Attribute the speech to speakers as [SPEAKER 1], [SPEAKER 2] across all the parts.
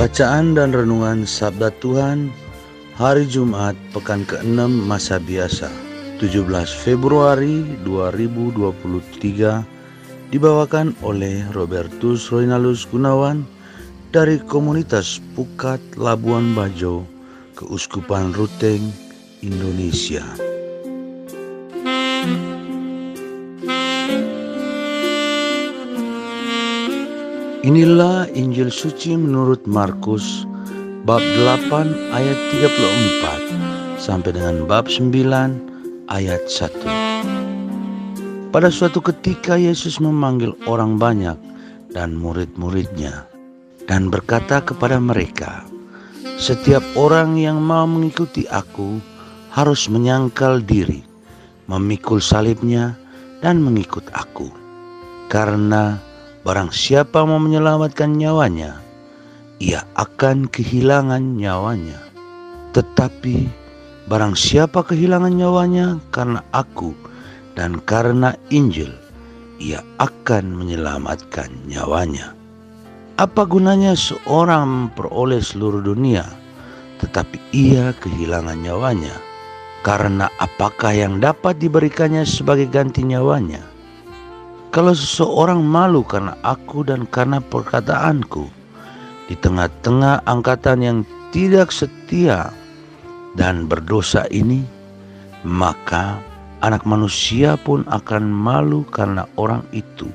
[SPEAKER 1] Bacaan dan Renungan Sabda Tuhan Hari Jumat Pekan ke-6 Masa Biasa 17 Februari 2023 Dibawakan oleh Robertus Roinalus Gunawan dari Komunitas Pukat Labuan Bajo Keuskupan Ruteng, Indonesia. Inilah Injil suci menurut Markus bab 8 ayat 34 sampai dengan bab 9 ayat 1. Pada suatu ketika Yesus memanggil orang banyak dan murid-muridnya dan berkata kepada mereka, "Setiap orang yang mau mengikuti aku harus menyangkal diri, memikul salibnya dan mengikut aku. Karena Barang siapa mau menyelamatkan nyawanya, ia akan kehilangan nyawanya. Tetapi barang siapa kehilangan nyawanya karena aku dan karena Injil, ia akan menyelamatkan nyawanya. Apa gunanya seorang memperoleh seluruh dunia, tetapi ia kehilangan nyawanya? Karena apakah yang dapat diberikannya sebagai ganti nyawanya? Kalau seseorang malu karena aku dan karena perkataanku di tengah-tengah angkatan yang tidak setia dan berdosa ini, maka anak manusia pun akan malu karena orang itu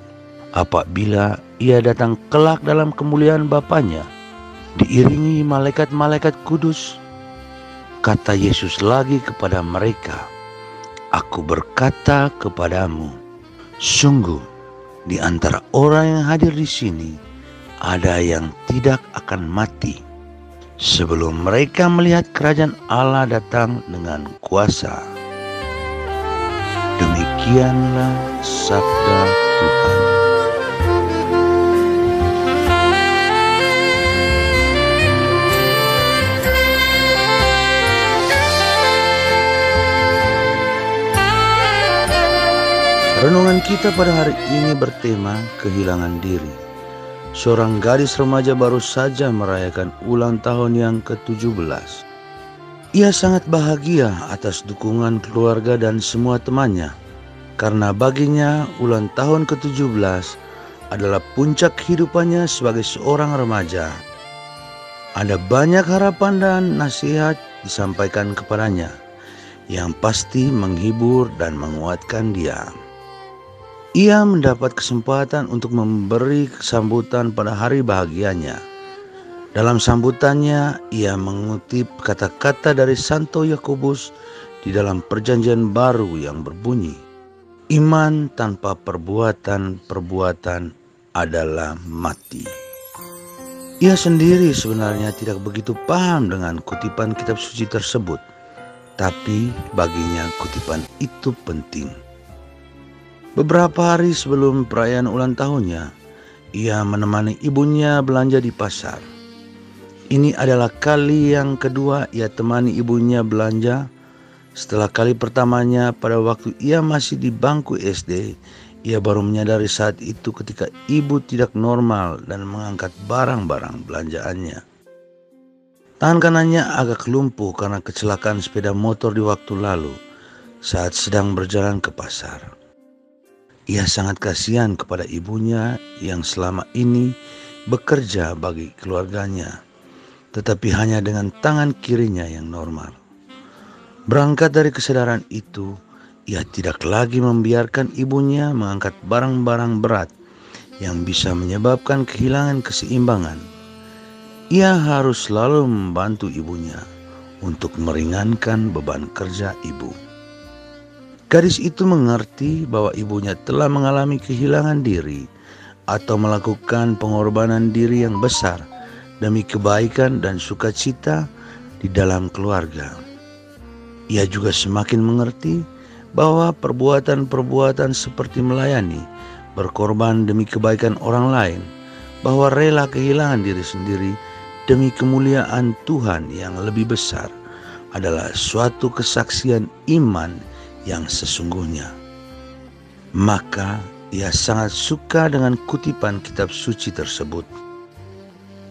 [SPEAKER 1] apabila ia datang kelak dalam kemuliaan Bapaknya diiringi malaikat-malaikat kudus. Kata Yesus lagi kepada mereka, Aku berkata kepadamu, Sungguh, di antara orang yang hadir di sini ada yang tidak akan mati sebelum mereka melihat kerajaan Allah datang dengan kuasa. Demikianlah sabda Tuhan. Renungan kita pada hari ini bertema kehilangan diri. Seorang gadis remaja baru saja merayakan ulang tahun yang ke-17. Ia sangat bahagia atas dukungan keluarga dan semua temannya. Karena baginya ulang tahun ke-17 adalah puncak kehidupannya sebagai seorang remaja. Ada banyak harapan dan nasihat disampaikan kepadanya yang pasti menghibur dan menguatkan dia. Ia mendapat kesempatan untuk memberi sambutan pada hari bahagianya. Dalam sambutannya, ia mengutip kata-kata dari Santo Yakobus di dalam Perjanjian Baru yang berbunyi, "Iman tanpa perbuatan-perbuatan adalah mati." Ia sendiri sebenarnya tidak begitu paham dengan kutipan kitab suci tersebut, tapi baginya kutipan itu penting. Beberapa hari sebelum perayaan ulang tahunnya, ia menemani ibunya belanja di pasar. Ini adalah kali yang kedua ia temani ibunya belanja. Setelah kali pertamanya pada waktu ia masih di bangku SD, ia baru menyadari saat itu ketika ibu tidak normal dan mengangkat barang-barang belanjaannya. Tangan kanannya agak lumpuh karena kecelakaan sepeda motor di waktu lalu saat sedang berjalan ke pasar. Ia sangat kasihan kepada ibunya yang selama ini bekerja bagi keluarganya, tetapi hanya dengan tangan kirinya yang normal. Berangkat dari kesadaran itu, ia tidak lagi membiarkan ibunya mengangkat barang-barang berat yang bisa menyebabkan kehilangan keseimbangan. Ia harus selalu membantu ibunya untuk meringankan beban kerja ibu. Gadis itu mengerti bahwa ibunya telah mengalami kehilangan diri atau melakukan pengorbanan diri yang besar demi kebaikan dan sukacita di dalam keluarga. Ia juga semakin mengerti bahwa perbuatan-perbuatan seperti melayani, berkorban demi kebaikan orang lain, bahwa rela kehilangan diri sendiri demi kemuliaan Tuhan yang lebih besar adalah suatu kesaksian iman yang sesungguhnya. Maka ia sangat suka dengan kutipan kitab suci tersebut.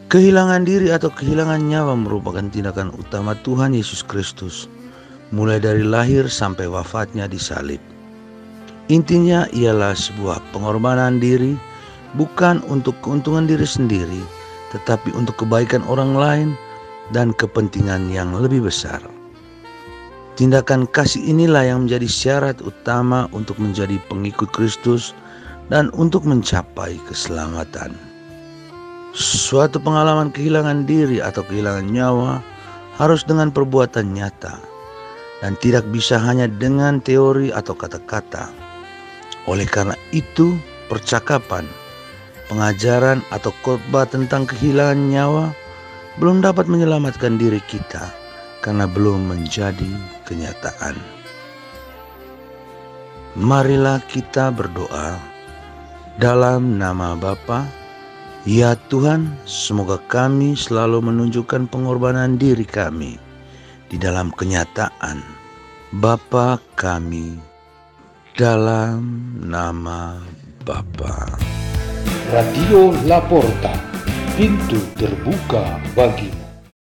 [SPEAKER 1] Kehilangan diri atau kehilangan nyawa merupakan tindakan utama Tuhan Yesus Kristus, mulai dari lahir sampai wafatnya di salib. Intinya ialah sebuah pengorbanan diri, bukan untuk keuntungan diri sendiri, tetapi untuk kebaikan orang lain dan kepentingan yang lebih besar. Tindakan kasih inilah yang menjadi syarat utama untuk menjadi pengikut Kristus dan untuk mencapai keselamatan. Suatu pengalaman kehilangan diri atau kehilangan nyawa harus dengan perbuatan nyata dan tidak bisa hanya dengan teori atau kata-kata. Oleh karena itu, percakapan, pengajaran atau khotbah tentang kehilangan nyawa belum dapat menyelamatkan diri kita karena belum menjadi kenyataan. Marilah kita berdoa dalam nama Bapa, ya Tuhan, semoga kami selalu menunjukkan pengorbanan diri kami di dalam kenyataan Bapa kami dalam nama Bapa.
[SPEAKER 2] Radio Laporta, pintu terbuka bagi